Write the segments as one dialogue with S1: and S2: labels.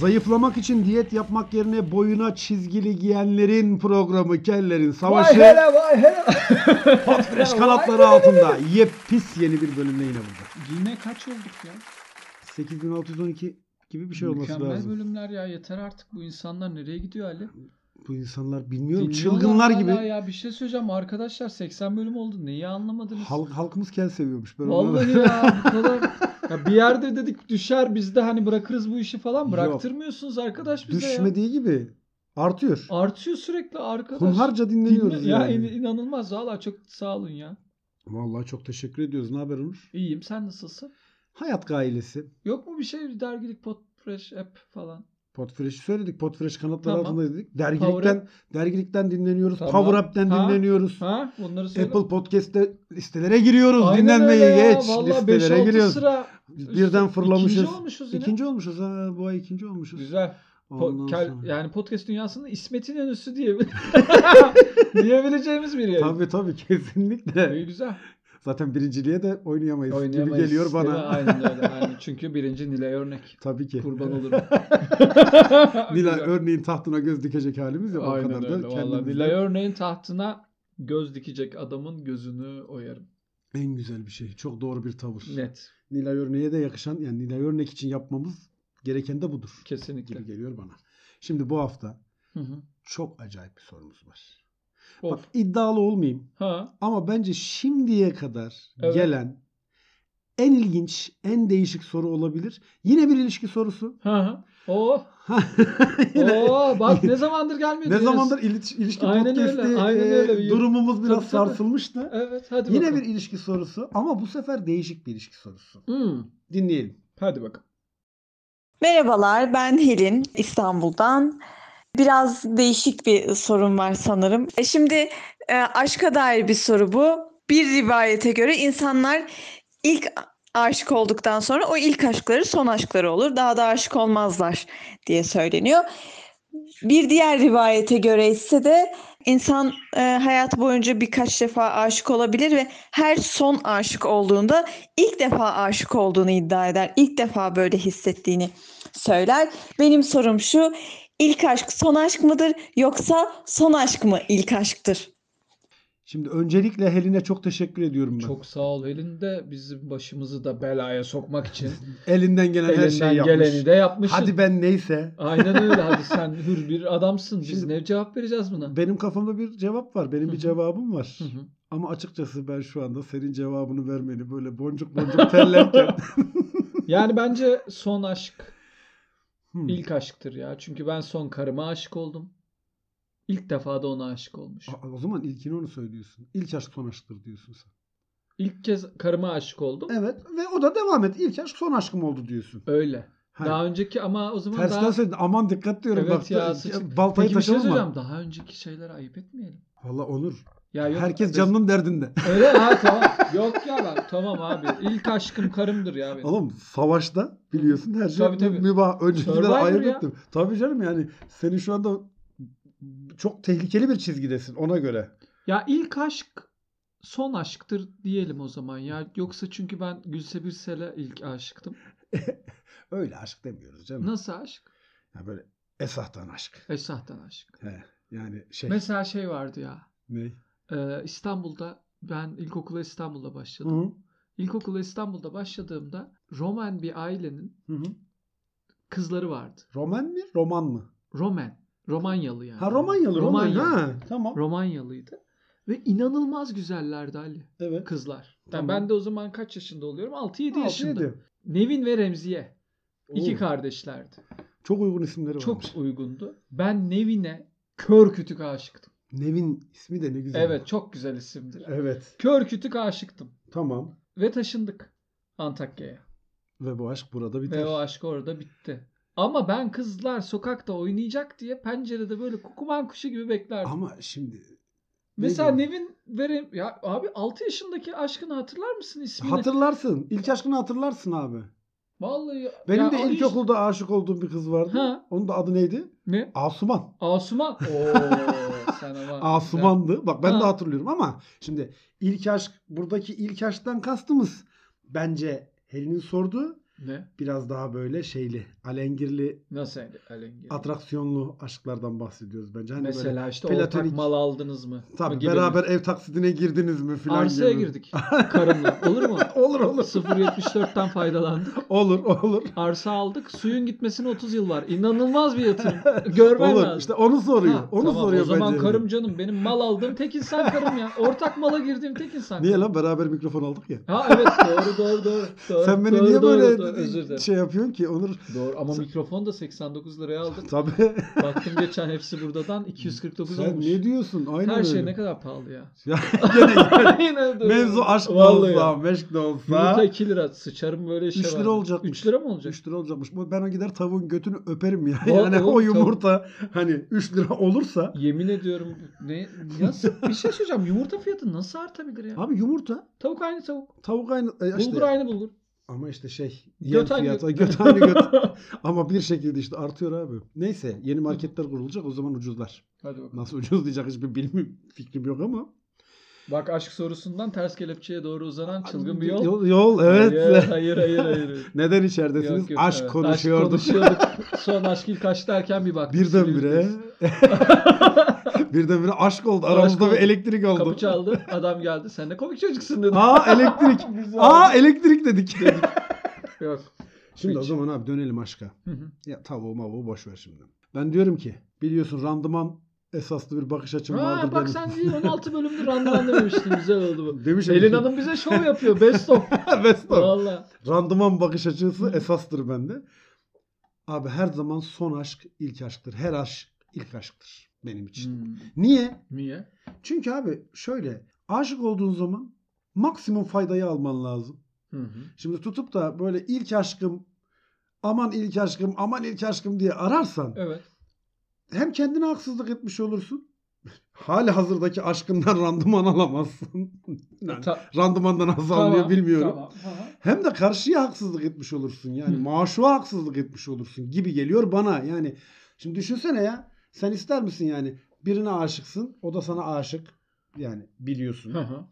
S1: Zayıflamak için diyet yapmak yerine boyuna çizgili giyenlerin programı Kellerin
S2: Vay
S1: Savaşı
S2: hele vay hele.
S1: Fresh kanatları altında. Yepis yeni bir bölümle yine burada.
S2: Yine kaç olduk ya?
S1: 8612 gibi bir şey olması
S2: Mükemmel
S1: lazım.
S2: bölümler ya yeter artık bu insanlar nereye gidiyor Ali?
S1: Bu insanlar bilmiyorum
S2: Dinliyorlar
S1: çılgınlar gibi.
S2: Ya bir şey söyleyeceğim arkadaşlar 80 bölüm oldu neyi anlamadınız?
S1: Halk, halkımız kel seviyormuş. Ben
S2: Vallahi ya bu kadar. Ya bir yerde dedik düşer biz de hani bırakırız bu işi falan bıraktırmıyorsunuz arkadaş bize ya.
S1: Düşmediği gibi artıyor.
S2: Artıyor sürekli arkadaş.
S1: Hunharca dinleniyoruz
S2: Dinle- Ya
S1: yani.
S2: in- inanılmaz valla çok sağ olun ya.
S1: Vallahi çok teşekkür ediyoruz. Ne haber Onur?
S2: İyiyim sen nasılsın?
S1: Hayat gailesi.
S2: Yok mu bir şey dergilik pot fresh app falan?
S1: Podfresh'i söyledik. Podfresh kanatları
S2: Tamam.
S1: altında dedik. Dergilikten dergilikten dinleniyoruz.
S2: Tamam.
S1: Power App'ten
S2: Ha?
S1: dinleniyoruz.
S2: Ha bunları söyle.
S1: Apple Podcast'te listelere giriyoruz.
S2: Aynen
S1: Dinlenmeyi
S2: öyle ya.
S1: geç.
S2: Vallahi
S1: listelere
S2: 5-6
S1: giriyoruz.
S2: sıra.
S1: Birden fırlamışız.
S2: İkinci olmuşuz yine.
S1: İkinci olmuşuz ha. Bu ay ikinci olmuşuz.
S2: Güzel. Po- kel- yani podcast dünyasının İsmet'in önüsü diye diyebileceğimiz bir yer.
S1: Tabii tabii kesinlikle.
S2: İyi güzel.
S1: Zaten birinciliğe de oynayamayız, gibi
S2: Oynayamayız,
S1: geliyor
S2: değil mi?
S1: bana.
S2: Aynen öyle. Aynen. Çünkü birinci Nilay Örnek.
S1: Tabii ki.
S2: Kurban olurum.
S1: Nilay örneğin tahtına göz dikecek halimiz yok. o
S2: Aynen
S1: kadar da
S2: öyle. Vallahi
S1: kendimizden
S2: Nilay Örneğin tahtına göz dikecek adamın gözünü oyarım.
S1: en güzel bir şey. Çok doğru bir tavır.
S2: Net.
S1: Nilay Örneğe de yakışan yani Nilay Örnek için yapmamız gereken de budur.
S2: Kesinlikle.
S1: Gibi geliyor bana. Şimdi bu hafta
S2: Hı hı.
S1: çok acayip bir sorumuz var.
S2: Of.
S1: Bak iddialı olmayayım
S2: Ha.
S1: ama bence şimdiye kadar
S2: Evet.
S1: gelen en ilginç, en değişik soru olabilir. Yine bir ilişki sorusu.
S2: Ha. ha. Oh.
S1: Yine-
S2: Oo, bak ne zamandır gelmedi.
S1: ne zamandır iliş- ilişki
S2: Aynen
S1: podcast'i
S2: öyle, aynen
S1: e,
S2: öyle.
S1: durumumuz biraz
S2: Tabii, tabii.
S1: sarsılmıştı.
S2: Evet hadi
S1: Yine
S2: bakalım.
S1: bir ilişki sorusu ama bu sefer değişik bir ilişki sorusu.
S2: Hmm.
S1: Dinleyelim.
S2: Hadi bakalım.
S3: Merhabalar, ben Helin İstanbul'dan. Biraz değişik bir sorun var sanırım. E, Şimdi e, aşka dair bir soru bu. Bir rivayete göre insanlar ilk aşık olduktan sonra o ilk aşkları son aşkları olur. Daha da aşık olmazlar diye söyleniyor. Bir diğer rivayete göre ise de insan e, hayatı boyunca birkaç defa aşık olabilir ve her son aşık olduğunda ilk defa aşık olduğunu iddia eder. İlk defa böyle hissettiğini söyler. Benim sorum şu, ilk aşk son aşk mıdır yoksa son aşk mı ilk aşktır?
S1: Şimdi öncelikle Helin'e çok teşekkür ediyorum ben.
S2: Çok sağ ol Helin de bizim başımızı da belaya sokmak için
S1: Elinden gelen her
S2: elinden
S1: şeyi yapmış.
S2: geleni de yapmışsın.
S1: Hadi ben neyse.
S2: Aynen öyle. Hadi sen hür bir adamsın. Biz
S1: Şimdi-
S2: ne cevap vereceğiz buna?
S1: Benim kafamda bir cevap var. Benim bir cevabım var. Ama açıkçası ben şu anda senin cevabını vermeni böyle boncuk boncuk terlerken.
S2: Yani bence son aşk
S1: Hmm.
S2: ilk aşktır ya. Çünkü ben son karıma aşık oldum. İlk defa da ona aşık olmuş.
S1: A- O zaman ilkini onu söylüyorsun. İlk aşk son aşktır diyorsun sen.
S2: İlk kez karıma aşık oldum.
S1: Evet ve o da devam et. İlk aşk son aşkım oldu diyorsun.
S2: Öyle.
S1: Ha,
S2: Daha önceki ama o zaman
S1: Tersten
S2: daha...
S1: söyledin. Aman dikkat diyorum.
S2: Evet
S1: Bak,
S2: ya, sıçtık.
S1: baltayı
S2: Peki bir şey söyleyeceğim. Daha önceki şeyleri ayıp etmeyelim.
S1: Valla Onur.
S2: Ya yok,
S1: Herkes canının derdinde.
S2: Öyle ha tamam. Yok ya ben tamam abi. İlk aşkım karımdır ya benim.
S1: Oğlum savaşta biliyorsun her şey
S2: Tabii, tabii.
S1: mübah.
S2: Ya.
S1: ettim. Tabii canım yani senin şu anda çok tehlikeli bir çizgidesin ona göre.
S2: Ya ilk aşk son aşktır diyelim o zaman ya. Yoksa çünkü ben Gülse Birsel'e ilk aşıktım.
S1: Öyle aşk demiyoruz canım.
S2: Nasıl aşk?
S1: Ya böyle esahtan aşk.
S2: Esahtan aşk.
S1: He, yani şey.
S2: Mesela şey vardı ya.
S1: ne?
S2: Ee, İstanbul'da ben ilkokula İstanbul'da başladım.
S1: hı.
S2: İlkokula İstanbul'da başladığımda Roman bir ailenin
S1: Hı hı.
S2: kızları vardı.
S1: Roman mi? Roman mı?
S2: Roman. Romanyalı yani.
S1: Ha Romanyalı. Roman.
S2: Romanyalı.
S1: Ha, tamam.
S2: Romanyalıydı. Ve inanılmaz güzellerdi Ali.
S1: evet.
S2: Kızlar. Yani
S1: Tamam.
S2: ben de o zaman kaç yaşında oluyorum? 6-7
S1: Altı,
S2: yaşında.
S1: yedi.
S2: Nevin ve Remziye. İki
S1: Oo,
S2: kardeşlerdi.
S1: Çok uygun isimleri
S2: Çok
S1: varmış.
S2: uygundu. Ben Nevin'e kör kütük aşıktım.
S1: Nevin ismi de ne güzel.
S2: Evet çok güzel isimdir.
S1: Evet.
S2: Kör kütük aşıktım.
S1: Tamam.
S2: Ve taşındık Antakya'ya.
S1: Ve bu aşk burada biter.
S2: Ve o aşk orada bitti. Ama ben kızlar sokakta oynayacak diye pencerede böyle kukuman kuşu gibi beklerdim.
S1: Ama şimdi
S2: Mesela
S1: ne
S2: Nevin verim ya abi 6 yaşındaki aşkını hatırlar mısın ismini?
S1: hatırlarsın. İlk aşkını hatırlarsın abi.
S2: Vallahi
S1: Benim
S2: ya
S1: de
S2: o iş-
S1: ilkokulda aşık olduğum bir kız vardı.
S2: Ha.
S1: Onun da adı neydi?
S2: ne?
S1: Asuman.
S2: Asuman. Oo sen ama.
S1: Asuman'dı. Bak ben de
S2: Ha.
S1: hatırlıyorum ama şimdi ilk aşk buradaki ilk aşktan kastımız bence Helin'in sorduğu
S2: Ne?
S1: Biraz daha böyle şeyli, alengirli,
S2: Nasıl yani alengir?
S1: atraksiyonlu aşklardan bahsediyoruz bence. Hani
S2: Mesela
S1: böyle
S2: işte
S1: platonik-
S2: ortak mal aldınız mı?
S1: Tabii
S2: Gibi
S1: beraber
S2: bir-
S1: ev taksidine girdiniz mi filan
S2: Arsaya
S1: gibi.
S2: girdik karımla. Olur mu?
S1: olur olur.
S2: 0.74'ten faydalandık.
S1: Olur olur.
S2: Arsa aldık. Suyun gitmesine 30 yıl var. İnanılmaz bir yatırım. Görmen
S1: olur.
S2: lazım.
S1: İşte onu soruyor.
S2: Ha,
S1: onu
S2: tamam,
S1: soruyor
S2: O zaman
S1: bence.
S2: karım canım. Benim mal aldığım tek insan karım ya. Ortak mala girdiğim tek insan.
S1: Niye
S2: karım.
S1: lan beraber mikrofon aldık ya.
S2: Ha evet doğru doğru doğru. doğru
S1: Sen beni
S2: doğru,
S1: niye
S2: doğru,
S1: böyle
S2: doğru, özür dilerim.
S1: şey yapıyorsun ki Onur?
S2: Doğru ama mikrofon da 89 liraya aldık.
S1: Tabii.
S2: Baktım geçen hepsi buradan 249
S1: Sen
S2: olmuş.
S1: ne diyorsun? Aynen
S2: Her şey
S1: öyle.
S2: ne kadar pahalı ya.
S1: Ya, gene, gene.
S2: Yine de-
S1: Mevzu aşk da olsa, meşk de
S2: Yumurta
S1: olsa.
S2: 2 lira. Sıçarım böyle işe
S1: 3
S2: var.
S1: lira olacakmış.
S2: 3 lira mı olacak?
S1: 3 lira olacakmış. Ben o gider tavuğun götünü öperim ya.
S2: Vallahi
S1: Yani o
S2: oğlum,
S1: yumurta hani 3 lira olursa.
S2: Yemin ediyorum ne nasıl bir şey söyleyeceğim. Yumurta fiyatı nasıl artabilir ya?
S1: Abi yumurta,
S2: Tavuk aynı tavuk.
S1: tavuk aynı. e, işte-
S2: Bulgur aynı bulgur.
S1: Ama işte şey. Yem
S2: Göt aynı
S1: fiyatı,
S2: göt.
S1: göt aynı göt. Ama bir şekilde işte artıyor abi. Neyse yeni marketler kurulacak o zaman ucuzlar.
S2: Hadi bakalım.
S1: Nasıl ucuzlayacak hiçbir bilim fikrim yok ama.
S2: Bak aşk sorusundan ters kelepçeye doğru uzanan çılgın bir yol.
S1: Yol, yol, evet.
S2: Hayır hayır hayır. hayır.
S1: Neden içeridesiniz?
S2: Yok, yok,
S1: Aşk
S2: evet.
S1: konuşuyorduk.
S2: Aşk konuşuyorduk. Son aşk ilk aşk derken bir baktık.
S1: Birdenbire. Birdenbire aşk oldu. Aramızda
S2: oldu.
S1: bir elektrik oldu.
S2: Kapı çaldı. Adam geldi. Sen ne komik çocuksun dedi.
S1: Aa elektrik.
S2: De
S1: Aa elektrik dedik.
S2: Yok.
S1: Şimdi o
S2: Hiç.
S1: zaman abi dönelim aşka.
S2: Hı hı.
S1: Ya tavuğu mavuğu boş ver şimdi. Ben diyorum ki biliyorsun randıman esaslı bir bakış açım
S2: Ha,
S1: vardır
S2: bak
S1: benim.
S2: sen değil 16 bölümdür randıman dememiştin. Güzel oldu bu.
S1: Demişim
S2: Elin Hanım bize şov yapıyor. Best of.
S1: Best of.
S2: Valla.
S1: Randıman bakış açısı esastır bende. Abi her zaman son aşk ilk aşktır. Her aşk ilk aşktır benim için.
S2: Hmm.
S1: Niye?
S2: Niye?
S1: Çünkü abi şöyle aşık olduğun zaman maksimum faydayı alman lazım.
S2: Hı hı.
S1: Şimdi tutup da böyle ilk aşkım aman ilk aşkım aman ilk aşkım diye ararsan
S2: Evet.
S1: hem kendine haksızlık etmiş olursun. Hali hazırdaki aşkından randıman alamazsın. Yani
S2: Ta-
S1: randımandan nasıl alınıyor bilmiyorum.
S2: Tamam. Aha.
S1: Hem de karşıya haksızlık etmiş olursun. Yani
S2: Hı.
S1: maşuğa haksızlık etmiş olursun gibi geliyor bana. Yani şimdi düşünsene ya. Sen ister misin yani birine aşıksın. O da sana aşık. Yani biliyorsun.
S2: Hı hı.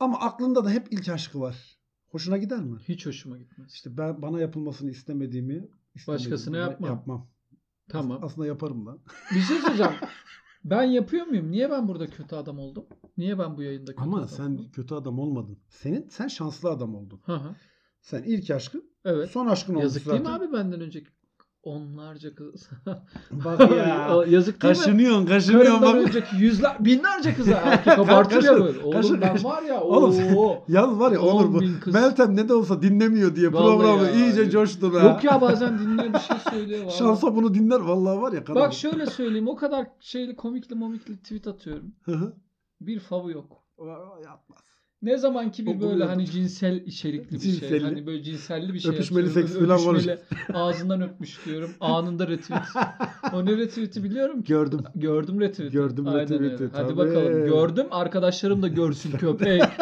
S1: Ama aklında da hep ilk aşkı var. Hoşuna gider mi?
S2: Hiç hoşuma gitmez.
S1: İşte ben bana yapılmasını istemediğimi
S2: Başkasına yapmam.
S1: Yapmam.
S2: Tamam.
S1: Aslında yaparım lan.
S2: Bir şey söyleyeceğim. Ben yapıyor muyum? Niye ben burada kötü adam oldum? Niye ben bu yayında kötü
S1: Ama
S2: adam
S1: sen
S2: oldum?
S1: kötü adam olmadın. Senin sen şanslı adam oldun.
S2: Hı hı.
S1: Sen ilk aşkın,
S2: Evet.
S1: son aşkın olmuş
S2: Yazık
S1: zaten.
S2: değil mi abi benden önceki onlarca kız?
S1: Bak ya.
S2: Yazık değil mi?
S1: kaşınıyorsun, kaşınıyorsun
S2: önceki yüzler, binlerce kıza erkek abartır ya böyle. Oğlum
S1: kaşın,
S2: ben var ya
S1: Oğlum sen-
S2: ooo.
S1: Yalnız var ya
S2: On
S1: Onur bu.
S2: kız.
S1: Meltem ne de olsa dinlemiyor diye
S2: Vallahi
S1: programı
S2: ya.
S1: iyice coştu be.
S2: Yok ya bazen dinliyor bir şey söylüyor. vallahi.
S1: Şansa bunu dinler vallahi var ya. kadın.
S2: Bak şöyle söyleyeyim o kadar şeyli komikli momikli tweet atıyorum. Bir favu yok.
S1: Yapmaz.
S2: Ne zaman ki bir böyle hani cinsel içerikli bir şey.
S1: Cinselli.
S2: Hani böyle cinselli bir şey
S1: Öpüşmeli seks falan var.
S2: Ağzından öpmüş diyorum. Anında retweet. O ne retweet'i biliyorum ki.
S1: Gördüm.
S2: Gördüm retweet'i.
S1: Gördüm retweet'i.
S2: Hadi
S1: tabii.
S2: bakalım. Gördüm. Arkadaşlarım da görsün köpek.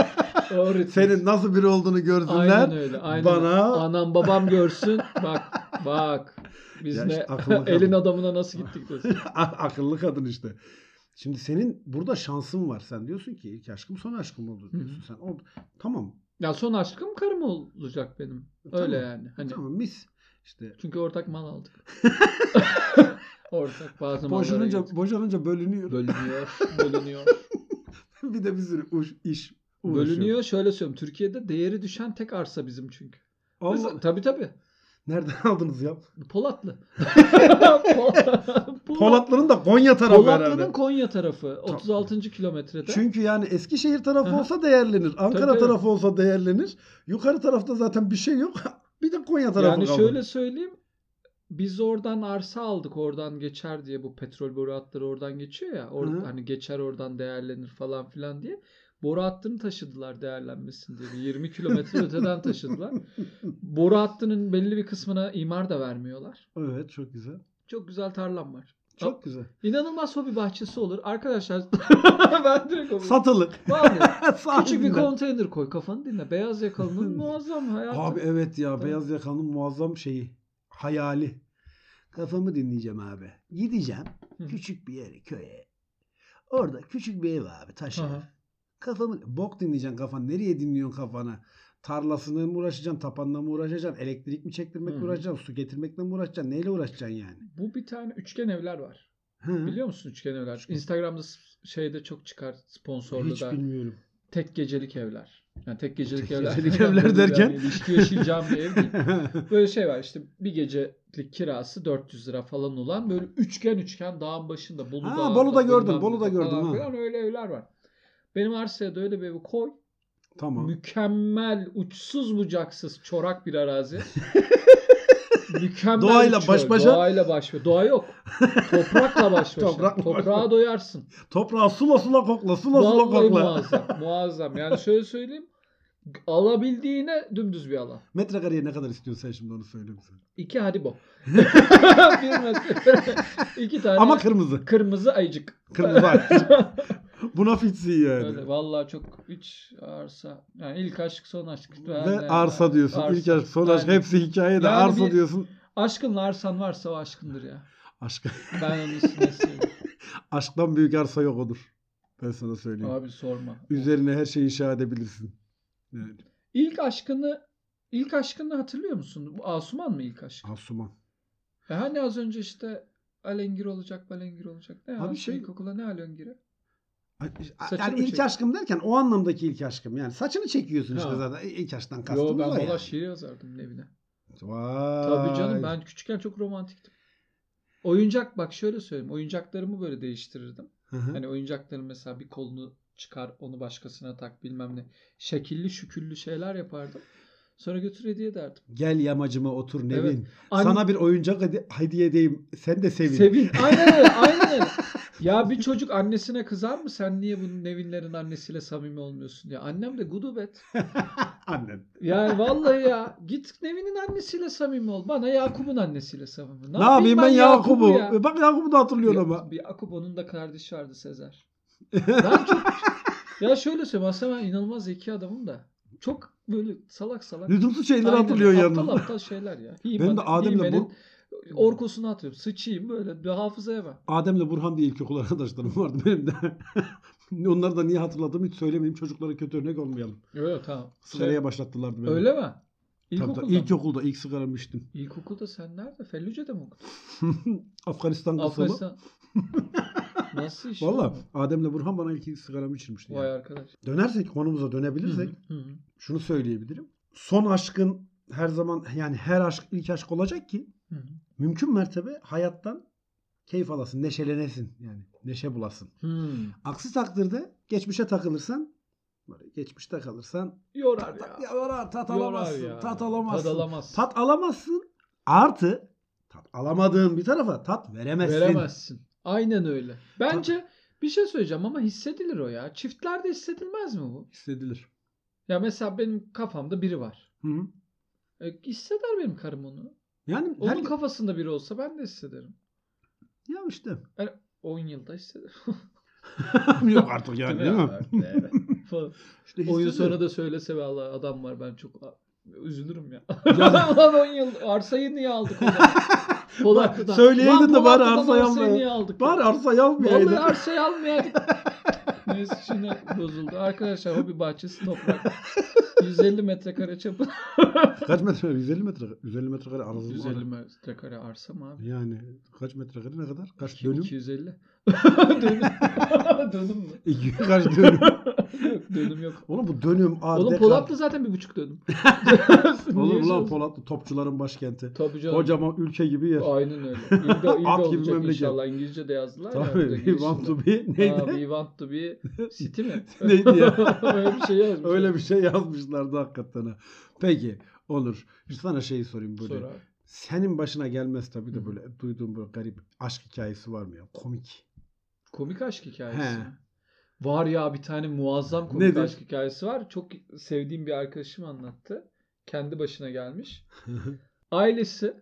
S2: O retweet.
S1: Senin nasıl biri olduğunu görsünler.
S2: Aynen öyle. Aynen.
S1: Bana
S2: Anam babam görsün. Bak bak. Biz
S1: Ya
S2: ne
S1: işte kadın.
S2: elin adamına nasıl gittik desin.
S1: akıllı kadın işte. Şimdi senin burada şansın var. Sen diyorsun ki ilk aşkım son aşkım oldu diyorsun.
S2: Hı.
S1: Sen o tamam.
S2: Ya son aşkım karım olacak benim. Öyle
S1: Tamam.
S2: yani. Hani
S1: Tamam mis. İşte
S2: çünkü ortak mal aldık. ortak bazı mallara
S1: boşanınca
S2: girdik.
S1: boşanınca bölünüyor.
S2: bölünüyor, bölünüyor.
S1: bir de bir sürü uş, iş uğraşıyor.
S2: bölünüyor. Şöyle söyleyeyim. Türkiye'de değeri düşen tek arsa bizim çünkü.
S1: Allah.
S2: Mesela, tabii tabii.
S1: Nereden aldınız ya?
S2: Polatlı.
S1: Polatlı'nın da Konya tarafı
S2: Polatlı'nın
S1: herhalde.
S2: Konya tarafı. 36. kilometrede.
S1: Çünkü yani Eskişehir tarafı
S2: Aha.
S1: olsa değerlenir. Ankara
S2: Tabii.
S1: tarafı olsa değerlenir. Yukarı tarafta zaten bir şey yok. Bir de Konya tarafı
S2: yani
S1: kaldı.
S2: şöyle söyleyeyim. Biz oradan arsa aldık oradan geçer diye bu petrol boru hatları oradan geçiyor ya. Or,
S1: hı.
S2: hani geçer oradan değerlenir falan filan diye. Boru hattını taşıdılar değerlenmesin diye. Bir 20 kilometre öteden taşıdılar. Boru hattının belli bir kısmına imar da vermiyorlar.
S1: Evet çok güzel.
S2: Çok güzel tarlam var.
S1: Çok güzel.
S2: İnanılmaz hobi bahçesi olur. Arkadaşlar ben direkt hobi.
S1: Satılık.
S2: Vallahi küçük bir konteyner koy kafanı dinle. Beyaz yakalının muazzam hayatı.
S1: Abi evet ya
S2: Tabii.
S1: beyaz yakanın muazzam şeyi. Hayali. Kafamı dinleyeceğim abi. Gideceğim küçük bir yere köye. Orada küçük bir ev abi taş ev. Kafamı bok dinleyeceksin kafan. Nereye dinliyorsun kafana? Tarlasını mı uğraşacaksın, tapanla mı uğraşacaksın, elektrik mi çektirmekle
S2: Hı hı.
S1: uğraşacaksın, su getirmekle mi uğraşacaksın, neyle uğraşacaksın yani?
S2: Bu bir tane üçgen evler var.
S1: Hı.
S2: Biliyor musun üçgen evler?
S1: Üçgen.
S2: Instagram'da şeyde çok çıkar sponsorlu
S1: Hiç
S2: da.
S1: bilmiyorum.
S2: Tek gecelik evler. Yani tek gecelik
S1: Tek
S2: evler.
S1: gecelik evler derken?
S2: Yani ilişki yaşayacağım bir ev değil. Böyle şey var işte bir gecelik kirası 400 lira falan olan böyle üçgen üçgen dağın başında Bolu
S1: Ha,
S2: Dağı'nda
S1: Bolu'da gördüm,
S2: bilmem
S1: Bolu'da gördüm,
S2: falan
S1: ha.
S2: öyle evler var. Benim arsaya da öyle bir evi koy.
S1: tamam.
S2: Mükemmel, uçsuz bucaksız, çorak bir arazi. Mükemmel
S1: Doğayla
S2: bir
S1: baş başa.
S2: Doğayla baş başa. Doğa yok. Toprakla baş başa.
S1: Toprakla baş
S2: Toprağa
S1: başa.
S2: doyarsın.
S1: Toprağı sula sula kokla, sula sula
S2: Vallahi
S1: kokla.
S2: muazzam. Muazzam. Yani şöyle söyleyeyim. Alabildiğine dümdüz bir alan.
S1: Metrekareye ne kadar istiyorsun sen şimdi onu söyle bize.
S2: İki haribo. bir metre. İki tane
S1: Ama kırmızı.
S2: kırmızı ayıcık.
S1: Kırmızı ayıcık. Buna fitsin yani.
S2: Öyle, vallahi çok üç arsa. Yani ilk aşk son aşk.
S1: Ve
S2: Yani-
S1: arsa diyorsun.
S2: Arsa.
S1: İlk aşk, son aşk
S2: Yani
S1: hepsi hikayede
S2: Yani
S1: arsa
S2: bir-
S1: diyorsun.
S2: Aşkınla arsan varsa o aşkındır ya.
S1: Aşk,
S2: Ben onun nesiyim.
S1: aşktan büyük arsa yok odur. Ben sana söyleyeyim.
S2: Abi sorma.
S1: Üzerine her şeyi inşa edebilirsin. Yani.
S2: İlk aşkını ilk aşkını hatırlıyor musun? Bu Asuman mı ilk aşk?
S1: Asuman.
S2: E hani az önce işte alengir olacak, balengir olacak. Ne
S1: Abi
S2: Abi
S1: şey-
S2: ilkokula ne alengiri?
S1: Yani
S2: Saçını mı
S1: ilk
S2: çekiyor?
S1: aşkım derken o anlamdaki ilk aşkım. Yani saçını çekiyorsun işte
S2: Ha.
S1: zaten. İlk aşktan
S2: Yo
S1: kastımız
S2: ben valla
S1: yani.
S2: şiir yazardım evine.
S1: Vay.
S2: Tabii canım ben küçükken çok romantiktim. Oyuncak bak şöyle söyleyeyim. Oyuncaklarımı böyle değiştirirdim.
S1: Hı hı.
S2: Hani oyuncakların mesela bir kolunu çıkar onu başkasına tak bilmem ne. Şekilli şüküllü şeyler yapardım. Sonra götür hediye ederdim.
S1: Gel yamacıma otur Nevin.
S2: Evet. An-
S1: Sana bir oyuncak hedi- hediye edeyim. Sen de sevin.
S2: Sevin. Aynen öyle. Aynen öyle. Ya bir çocuk annesine kızar mı? Sen niye bunun Nevinlerin annesiyle samimi olmuyorsun diye. Annem de gudubet.
S1: Annen.
S2: Yani vallahi ya git Nevin'in annesiyle samimi ol. Bana Yakup'un annesiyle samimi.
S1: Ne, yapayım ben Yakup'u?
S2: ya?
S1: E Bak Yakup'u da hatırlıyorum ama.
S2: Bir Yakup onun da kardeşi vardı Sezer. Ben çok ya şöyle söyleyeyim aslında ben inanılmaz zeki adamım da. Çok böyle salak salak.
S1: Lüzumsuz şeyleri
S2: Aynen,
S1: hatırlıyorsun
S2: aptal aptal şeyler ya.
S1: Benim de Adem'le bu-
S2: orkosunu hatırlıyorum. Sıçayım böyle bir hafızaya bak.
S1: Adem'le Burhan diye ilkokul arkadaşlarım vardı benim de. Onları da niye hatırladığımı hiç söylemeyeyim. Çocuklara kötü örnek olmayalım.
S2: Öyle tamam.
S1: Sigaraya
S2: Şey,
S1: başlattılardı beni.
S2: öyle mi? İlkokulda
S1: tabii. İlkokulda ilk sigaramı içtim.
S2: İlkokulda sen nerede? Felluce'de mi okudun?
S1: Afganistan kısalı.
S2: Afganistan. Nasıl iş?
S1: Valla Adem'le Burhan bana ilk sigaramı içirmişti.
S2: Vay
S1: yani.
S2: arkadaş.
S1: Dönersek konumuza dönebilirsek
S2: Hı hı.
S1: şunu söyleyebilirim. Son aşkın her zaman yani her aşk ilk aşk olacak ki
S2: Hı hı.
S1: mümkün mertebe hayattan keyif alasın, neşelenesin yani neşe bulasın.
S2: Hmm.
S1: Aksi takdirde geçmişe takılırsan böyle geçmişte kalırsan
S2: Yorar ya.
S1: ya yorar, tat
S2: Yorar
S1: alamazsın.
S2: ya.
S1: Tat alamazsın.
S2: Tat alamazsın.
S1: Tat alamazsın. Artı tat alamadığın bir tarafa tat veremezsin.
S2: Veremezsin. Aynen öyle. Bence bir şey söyleyeceğim ama hissedilir o ya. Çiftlerde hissedilmez mi bu?
S1: Hissedilir.
S2: Ya mesela benim kafamda biri var.
S1: Hı -hı.
S2: E, hisseder benim karım onu.
S1: Yani
S2: Onun
S1: her...
S2: kafasında biri olsa ben de hissederim.
S1: ya işte
S2: 10 yılda hissederim.
S1: yok artık yani değil mi?
S2: Evet. Falan.
S1: İşte
S2: Oyun sonra da söylese vallahi adam var ben çok üzülürüm ya.
S1: Ya-
S2: Ulan 10 yıl arsayı niye aldık o zaman? Polatlı'dan.
S1: Söyleyeydin
S2: Lan
S1: de bari arsayı
S2: arsayı
S1: alma.
S2: niye aldık?
S1: Bari
S2: ya?
S1: arsa almayaydı.
S2: Vallahi arsayı almayaydık. Neyse şimdi bozuldu. Arkadaşlar hobi bahçesi toprak. 150 metrekare çapı.
S1: Kaç metre? 150 metre. 150 metrekare arası mı?
S2: 150 metrekare arsa mı abi?
S1: Yani kaç metrekare ne kadar? Kaç dönüm?
S2: 250. dönüm. dönüm mü?
S1: İki, kaç dönüm?
S2: Yok dönüm yok.
S1: Oğlum bu dönüm art
S2: Oğlum Polatlı zaten bir buçuk dönüm. Niye
S1: ulan Polatlı topçuların başkenti.
S2: Tabii canım.
S1: Kocaman ülke gibi yer.
S2: Aynen öyle. İlde, ilde
S1: At gibi memleket.
S2: inşallah. İngilizce de yazdılar ya.
S1: Tabii.
S2: burada
S1: We want to be neydi?
S2: we want to be city mi?
S1: Neydi ya?
S2: Öyle bir şey yazmış.
S1: Öyle bir şey yazmışlardı hakikaten ha. Peki olur. Şimdi sana şeyi sorayım böyle.
S2: Sonra.
S1: Senin başına gelmez tabii de böyle duyduğum böyle garip aşk hikayesi var mı ya? Komik.
S2: Komik aşk hikayesi.
S1: He.
S2: Var ya bir tane muazzam komik
S1: Nedir?
S2: aşk hikayesi var. Çok sevdiğim bir arkadaşım anlattı. Kendi başına gelmiş. Ailesi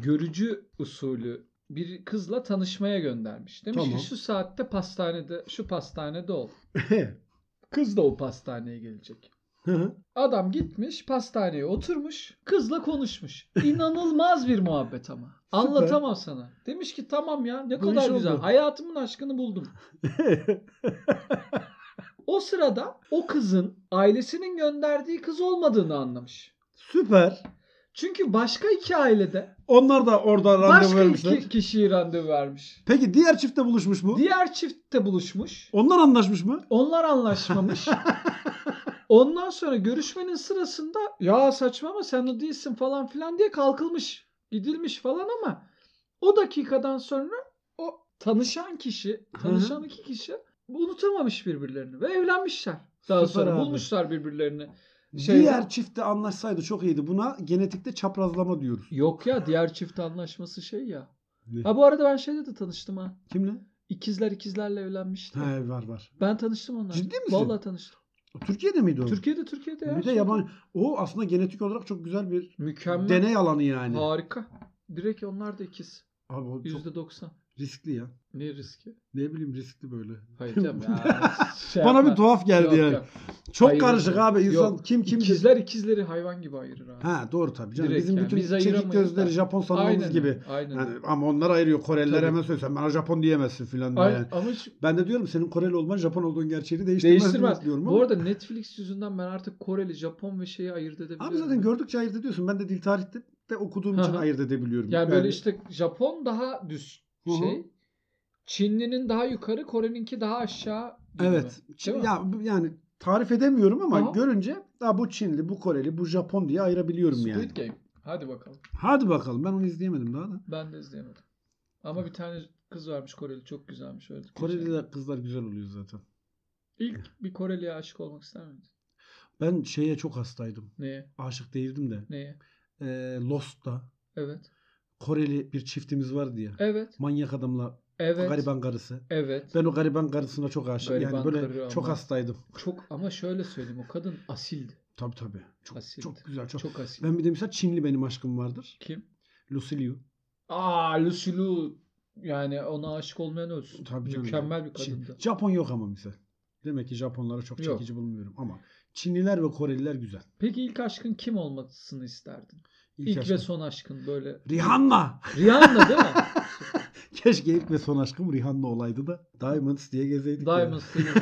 S2: görücü usulü bir kızla tanışmaya göndermiş. Demiş
S1: Tamam.
S2: ki şu saatte pastanede şu pastanede ol. Kız da o pastaneye gelecek. Adam gitmiş pastaneye oturmuş kızla konuşmuş. İnanılmaz bir muhabbet ama. Anlatamam sana. Demiş ki tamam ya ne
S1: Bu
S2: kadar güzel.
S1: oldu.
S2: Hayatımın aşkını buldum. O sırada o kızın ailesinin gönderdiği kız olmadığını anlamış.
S1: Süper.
S2: Çünkü başka iki ailede
S1: Onlar da orada randevu
S2: başka
S1: vermişler.
S2: iki kişiyi randevu vermiş.
S1: Peki diğer çiftle buluşmuş mu?
S2: Diğer çiftte buluşmuş.
S1: Onlar anlaşmış mı?
S2: Onlar anlaşmamış. Ondan sonra görüşmenin sırasında ya saçma ama sen o değilsin falan filan diye kalkılmış. Gidilmiş falan ama o dakikadan sonra o tanışan kişi, tanışan iki kişi unutamamış birbirlerini ve evlenmişler. Daha
S1: Süper
S2: sonra
S1: abi.
S2: bulmuşlar birbirlerini. Şeyde-
S1: Diğer çiftte anlaşsaydı çok iyiydi. Buna genetikte çaprazlama diyoruz.
S2: Yok ya diğer çift anlaşması şey ya.
S1: Ne?
S2: Ha bu arada ben şeyde de tanıştım ha.
S1: Kimle?
S2: İkizler ikizlerle evlenmişti.
S1: He var var.
S2: Ben tanıştım onlarla.
S1: Ciddi misin?
S2: Vallahi tanıştım.
S1: Türkiye'de miydi o?
S2: Türkiye'de Türkiye'de ya.
S1: Bir de yabancı. O aslında genetik olarak çok güzel bir
S2: Mükemmel.
S1: deney alanı yani.
S2: Harika. Direkt onlar da ikiz.
S1: Abi o çok
S2: %90.
S1: Riskli ya.
S2: Ne riski?
S1: Ne bileyim riskli böyle.
S2: Hayır canım ya. Şey
S1: Bana
S2: yapma.
S1: bir tuhaf geldi
S2: Yok,
S1: yani.
S2: yok.
S1: Çok
S2: Ayırır.
S1: karışık abi. İnsan
S2: Yok.
S1: kim kim
S2: İkizler ikizleri hayvan gibi ayırır abi.
S1: Ha doğru tabii canım.
S2: Direkt
S1: Bizim
S2: yani.
S1: bütün
S2: Biz
S1: çekik gözleri
S2: da.
S1: Japon sanmamız
S2: Aynen
S1: gibi.
S2: Aynen.
S1: Yani, ama onlar ayırıyor. Koreliler
S2: Tabii.
S1: hemen söylüyor. Sen bana Japon diyemezsin filan diye yani.
S2: Ama şu-
S1: Ben de diyorum senin Koreli olman Japon olduğun gerçeğini değiştirmez,
S2: değiştirmez.
S1: diyorum
S2: Bu
S1: ama.
S2: arada Netflix yüzünden ben artık Koreli, Japon ve şeyi ayırt edebiliyorum.
S1: Abi zaten gördükçe ayırt ediyorsun. Ben de dil tarihte de okuduğum için ayırt edebiliyorum.
S2: Yani böyle işte Japon daha düz
S1: Hı hı.
S2: şey. Çinlinin daha yukarı, Kore'ninki daha aşağı. gibi
S1: Evet.
S2: mi? Mi?
S1: Ya yani tarif edemiyorum ama
S2: Aha.
S1: görünce ha bu Çinli, bu Koreli, bu Japon diye ayırabiliyorum
S2: Squid
S1: yani.
S2: Game. Hadi bakalım.
S1: Hadi bakalım. Ben onu izleyemedim daha da.
S2: Ben de izleyemedim. Ama bir tane kız varmış Koreli. Çok güzelmiş. Öyle
S1: Koreli'de de kızlar güzel oluyor zaten.
S2: İlk bir Koreli'ye aşık olmak ister miydin?
S1: Ben şeye çok hastaydım.
S2: Neye?
S1: Aşık değildim de.
S2: Neye?
S1: Ee, Lost'ta
S2: Evet.
S1: Koreli bir çiftimiz vardı ya.
S2: Evet.
S1: Manyak adamla
S2: Evet.
S1: gariban karısı.
S2: Evet.
S1: Ben o gariban karısına çok aşık.
S2: Gariban
S1: yani böyle çok
S2: ama.
S1: hastaydım.
S2: Çok ama şöyle söyleyeyim o kadın asildi.
S1: Tabii tabii. Çok,
S2: Asildi.
S1: çok güzel. Çok.
S2: Çok asil.
S1: Ben bir de mesela Çinli benim aşkım vardır.
S2: Kim?
S1: Lucy Liu.
S2: Aa Lucy Liu. Yani ona aşık olmayan ölsün.
S1: Tabii canım.
S2: Mükemmel bir
S1: Çin-
S2: kadındı.
S1: Japon yok ama mesela. Demek ki Japonları çok
S2: Yok.
S1: çekici bulmuyorum ama Çinliler ve Koreliler güzel.
S2: Peki ilk aşkın kim olmasını isterdin?
S1: İlk,
S2: İlk,
S1: aşkım.
S2: ve son aşkın böyle.
S1: Rihanna.
S2: Rihanna değil mi?
S1: Keşke ilk ve son aşkım Rihanna olaydı da Diamonds diye gezeydik.
S2: Diamonds değil mi?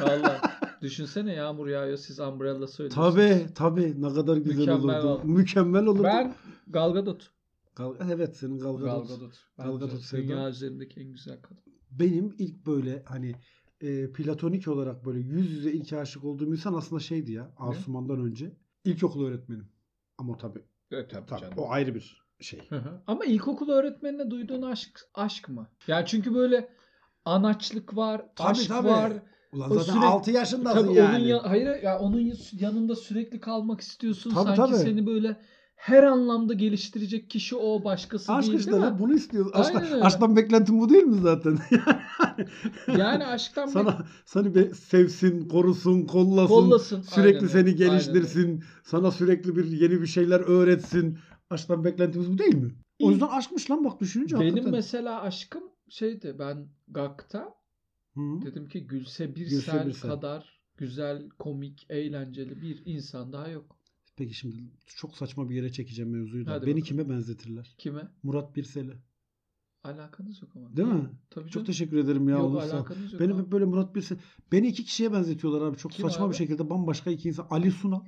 S2: Valla. Düşünsene yağmur yağıyor siz umbrella söylüyorsunuz.
S1: Tabii tabii ne kadar güzel
S2: Mükemmel
S1: olurdu.
S2: oldu.
S1: Mükemmel olurdu.
S2: Ben Gal Gadot.
S1: Gal- evet senin Gal Gadot.
S2: Gal Gadot.
S1: Gal Gadot.
S2: Dünya üzerindeki en güzel kadın.
S1: Benim ilk böyle hani e, platonik olarak böyle yüz yüze ilk aşık olduğum insan aslında şeydi ya Asuman'dan önce. İlkokul öğretmenim. Ama o tabii,
S2: Evet tabii,
S1: tabii
S2: canım.
S1: o ayrı bir şey.
S2: Hı hı. Ama ilkokul öğretmenine duyduğun aşk aşk mı? Yani çünkü böyle anaçlık var,
S1: Tabii,
S2: aşk
S1: tabii.
S2: var.
S1: Ulan
S2: O
S1: zaten
S2: sürekli-
S1: 6 yaşındasın
S2: Tabii
S1: yani.
S2: onun ya, hayır ya onun yanında sürekli kalmak istiyorsun.
S1: Tabii,
S2: Sanki
S1: tabii.
S2: seni böyle her anlamda geliştirecek kişi o başkası
S1: Aşk
S2: değil
S1: işte
S2: değil
S1: lan,
S2: mi?
S1: bunu istiyoruz.
S2: Aynen öyle.
S1: aşktan beklentim bu değil mi zaten?
S2: Yani aşktan
S1: sana seni be, sevsin, korusun, kollasın,
S2: kollasın.
S1: sürekli
S2: Aynen
S1: seni
S2: öyle,
S1: geliştirsin, sana sürekli bir yeni bir şeyler öğretsin. Aşktan beklentimiz bu değil mi? O yüzden aşkmış lan bak düşününce
S2: Benim
S1: hakikaten.
S2: mesela aşkım şeydi ben GAK'ta
S1: Hı.
S2: dedim ki Gülse Birsel,
S1: Gülse Birsel.
S2: kadar güzel, komik, eğlenceli bir insan daha yok.
S1: Peki şimdi çok saçma bir yere çekeceğim mevzuyu da.
S2: Hadi
S1: Beni
S2: bakalım.
S1: kime benzetirler?
S2: Kime?
S1: Murat Birsel'e.
S2: Alakanız yok ama.
S1: Değil mi?
S2: Tabii
S1: Çok
S2: canım.
S1: teşekkür ederim ya.
S2: Yok
S1: onu sağ-
S2: alakanız yok.
S1: Benim
S2: abi.
S1: hep böyle Murat Birsel. Beni iki kişiye benzetiyorlar abi. Çok
S2: Kim
S1: saçma
S2: abi?
S1: bir şekilde bambaşka iki insan. Ali Sunal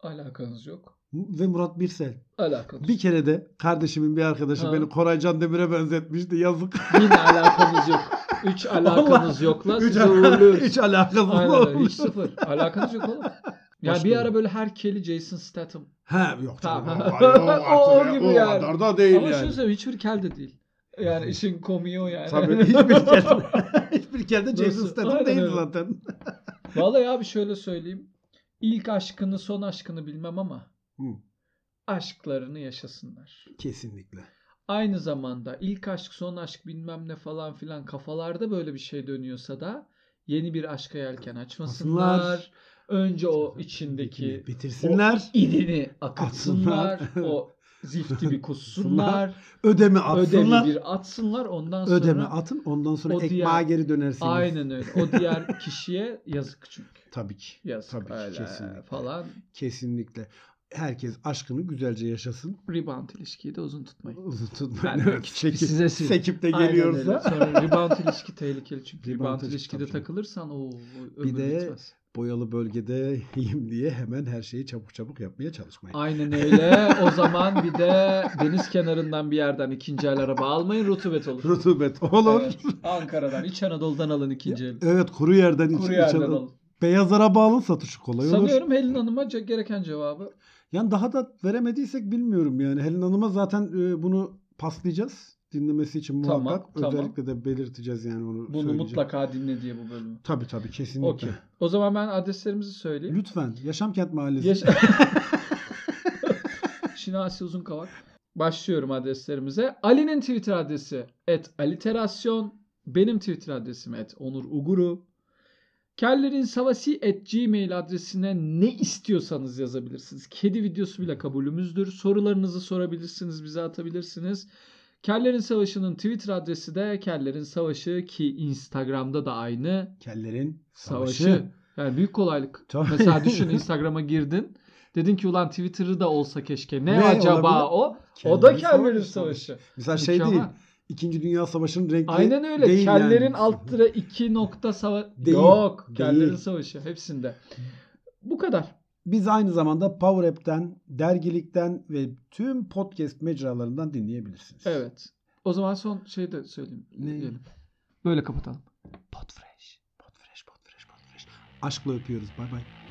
S2: Alakanız yok.
S1: ve Murat Birsel.
S2: Alakanız
S1: Bir kere de kardeşimin bir arkadaşı
S2: Ha.
S1: beni Koray Can Demir'e benzetmişti. Yazık.
S2: Yine alakanız yok. Üç alakanız yok lan.
S1: Üç,
S2: Sizi uğurluyoruz.
S1: hiç alakası
S2: Aynen öyle.
S1: yok.
S2: Sıfır. Alakanız yok oğlum. Ya
S1: Başka
S2: bir ara böyle her keli Jason Statham.
S1: He yok
S2: Tamam.
S1: tamam.
S2: O
S1: ya,
S2: gibi
S1: o
S2: yani.
S1: kadar da değil
S2: Ama
S1: yani.
S2: şunu söyleyeyim hiçbir kel de değil. Yani işin komiği o yani.
S1: Tabii hiçbir kere hiçbir kere de Jason? Statham
S2: Aynen
S1: değil
S2: öyle.
S1: zaten.
S2: Vallahi abi şöyle söyleyeyim. İlk aşkını son aşkını bilmem ama
S1: Hı.
S2: aşklarını yaşasınlar.
S1: Kesinlikle.
S2: Aynı zamanda ilk aşk son aşk bilmem ne falan filan kafalarda böyle bir şey dönüyorsa da yeni bir aşka yelken açmasınlar.
S1: Açmasınlar.
S2: Önce o içindeki
S1: bitirsinler.
S2: o idini akıtsınlar.
S1: Atsınlar.
S2: o zifti bir kussunlar.
S1: Ödemi atsınlar.
S2: ödevi bir atsınlar. Ondan sonra
S1: Ödeme atın ondan sonra ekmeğe
S2: diğer-
S1: geri dönersiniz.
S2: aynen öyle. O diğer kişiye yazık çünkü.
S1: Tabii ki.
S2: Yazık
S1: Tabii ki, kesinlikle.
S2: falan.
S1: Kesinlikle. herkes aşkını güzelce yaşasın.
S2: Rebound ilişkiyi de uzun tutmayın.
S1: Uzun tutmayın.
S2: Yani
S1: Evet, sekip,
S2: size sil-
S1: sekip de geliyorsa.
S2: Sonra rebound ilişki tehlikeli çünkü.
S1: Rebound
S2: Rebound,
S1: ilişki
S2: ilişkide takılırsan o
S1: Bir de boyalı bölgedeyim diye hemen her şeyi çabuk çabuk yapmaya çalışmayın.
S2: Aynen öyle. O zaman bir de deniz kenarından bir yerden ikinci el araba almayın rutubet olur.
S1: Rutubet olur.
S2: Evet. Ankara'dan, İç Anadolu'dan alın ikinci el.
S1: Evet kuru yerden iç,
S2: Kuru
S1: iç
S2: yerden
S1: alın.
S2: alın.
S1: Beyaz araba alın satışı kolay olur.
S2: Sanıyorum Helin Hanım'a gereken cevabı.
S1: Yani daha da veremediysek bilmiyorum yani. Helin Hanım'a zaten e, bunu paslayacağız. Dinlemesi için muhakkak.
S2: tamam.
S1: Özellikle de belirteceğiz yani onu
S2: Bunu
S1: söyleyeceğim.
S2: mutlaka dinle diye bu bölümü.
S1: Tabii tabii kesinlikle.
S2: Okey. O zaman ben adreslerimizi söyleyeyim.
S1: Lütfen. Yaşamkent Mahallesi.
S2: Yaş- Şinasi Uzunkavak. Başlıyorum adreslerimize. Ali'nin Twitter adresi et aliterasyon. Benim Twitter adresim et onur uguru. Kellerin Savasi at gmail adresine ne istiyorsanız yazabilirsiniz. Kedi videosu bile kabulümüzdür. Sorularınızı sorabilirsiniz, bize atabilirsiniz. Kellerin Savaşı'nın Twitter adresi de Kellerin Savaşı ki Instagram'da da aynı
S1: Kellerin
S2: savaşı.
S1: Savaşı.
S2: Yani büyük kolaylık.
S1: Tabii.
S2: Mesela düşün Instagram'a girdin. Dedin ki ulan Twitter'ı da olsa keşke. Ne,
S1: Ne
S2: acaba
S1: olabilir?
S2: o? o da
S1: Kellerin
S2: Kellerin
S1: Savaşı.
S2: Savaşı.
S1: Mesela şey
S2: Mükemmel.
S1: değil. İkinci Dünya Savaşı'nın renkli
S2: Aynen öyle.
S1: değil
S2: Kellerin
S1: yani.
S2: alt lira iki nokta sava...
S1: Değil,
S2: Yok.
S1: değil.
S2: Kellerin Savaşı. Hepsinde. Bu kadar.
S1: Biz aynı zamanda Power App'ten, dergilikten ve tüm podcast mecralarından dinleyebilirsiniz.
S2: Evet. O zaman son şey de söyleyeyim.
S1: Ne?
S2: Diyelim. Böyle kapatalım.
S1: Podfresh. Podfresh, Podfresh, Podfresh. Aşkla öpüyoruz. Bay bay.